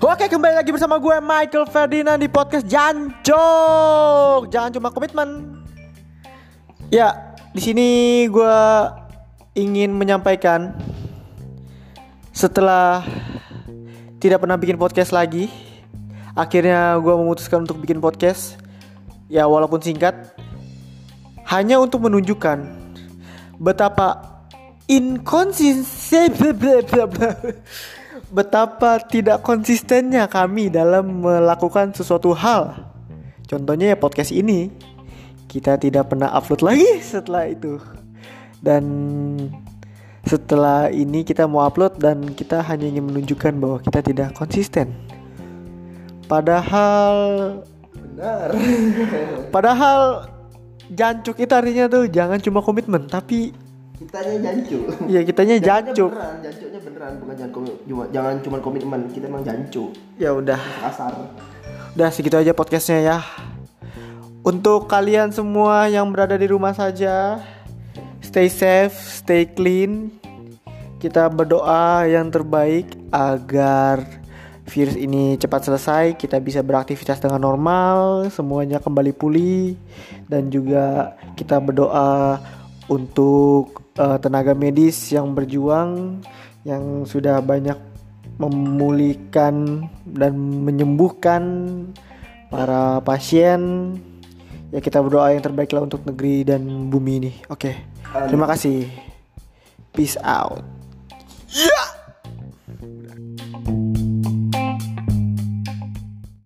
Oke kembali lagi bersama gue Michael Ferdinand di podcast Jancok. Jangan cuma komitmen. Ya, di sini gue ingin menyampaikan setelah tidak pernah bikin podcast lagi, akhirnya gue memutuskan untuk bikin podcast. Ya walaupun singkat, hanya untuk menunjukkan betapa inkonsisten betapa tidak konsistennya kami dalam melakukan sesuatu hal. Contohnya ya podcast ini. Kita tidak pernah upload lagi setelah itu. Dan setelah ini kita mau upload dan kita hanya ingin menunjukkan bahwa kita tidak konsisten. Padahal benar. Padahal jancuk itu artinya tuh jangan cuma komitmen tapi kitanya jancu Iya kitanya jancuk. beneran jancuknya beneran bukan jangan cuma jangan cuma komitmen kita emang jancu Ya udah. kasar Udah segitu aja podcastnya ya. Untuk kalian semua yang berada di rumah saja, stay safe, stay clean. Kita berdoa yang terbaik agar virus ini cepat selesai, kita bisa beraktivitas dengan normal, semuanya kembali pulih dan juga kita berdoa untuk uh, tenaga medis yang berjuang yang sudah banyak memulihkan dan menyembuhkan para pasien ya kita berdoa yang terbaiklah untuk negeri dan bumi ini oke okay. terima kasih peace out yeah!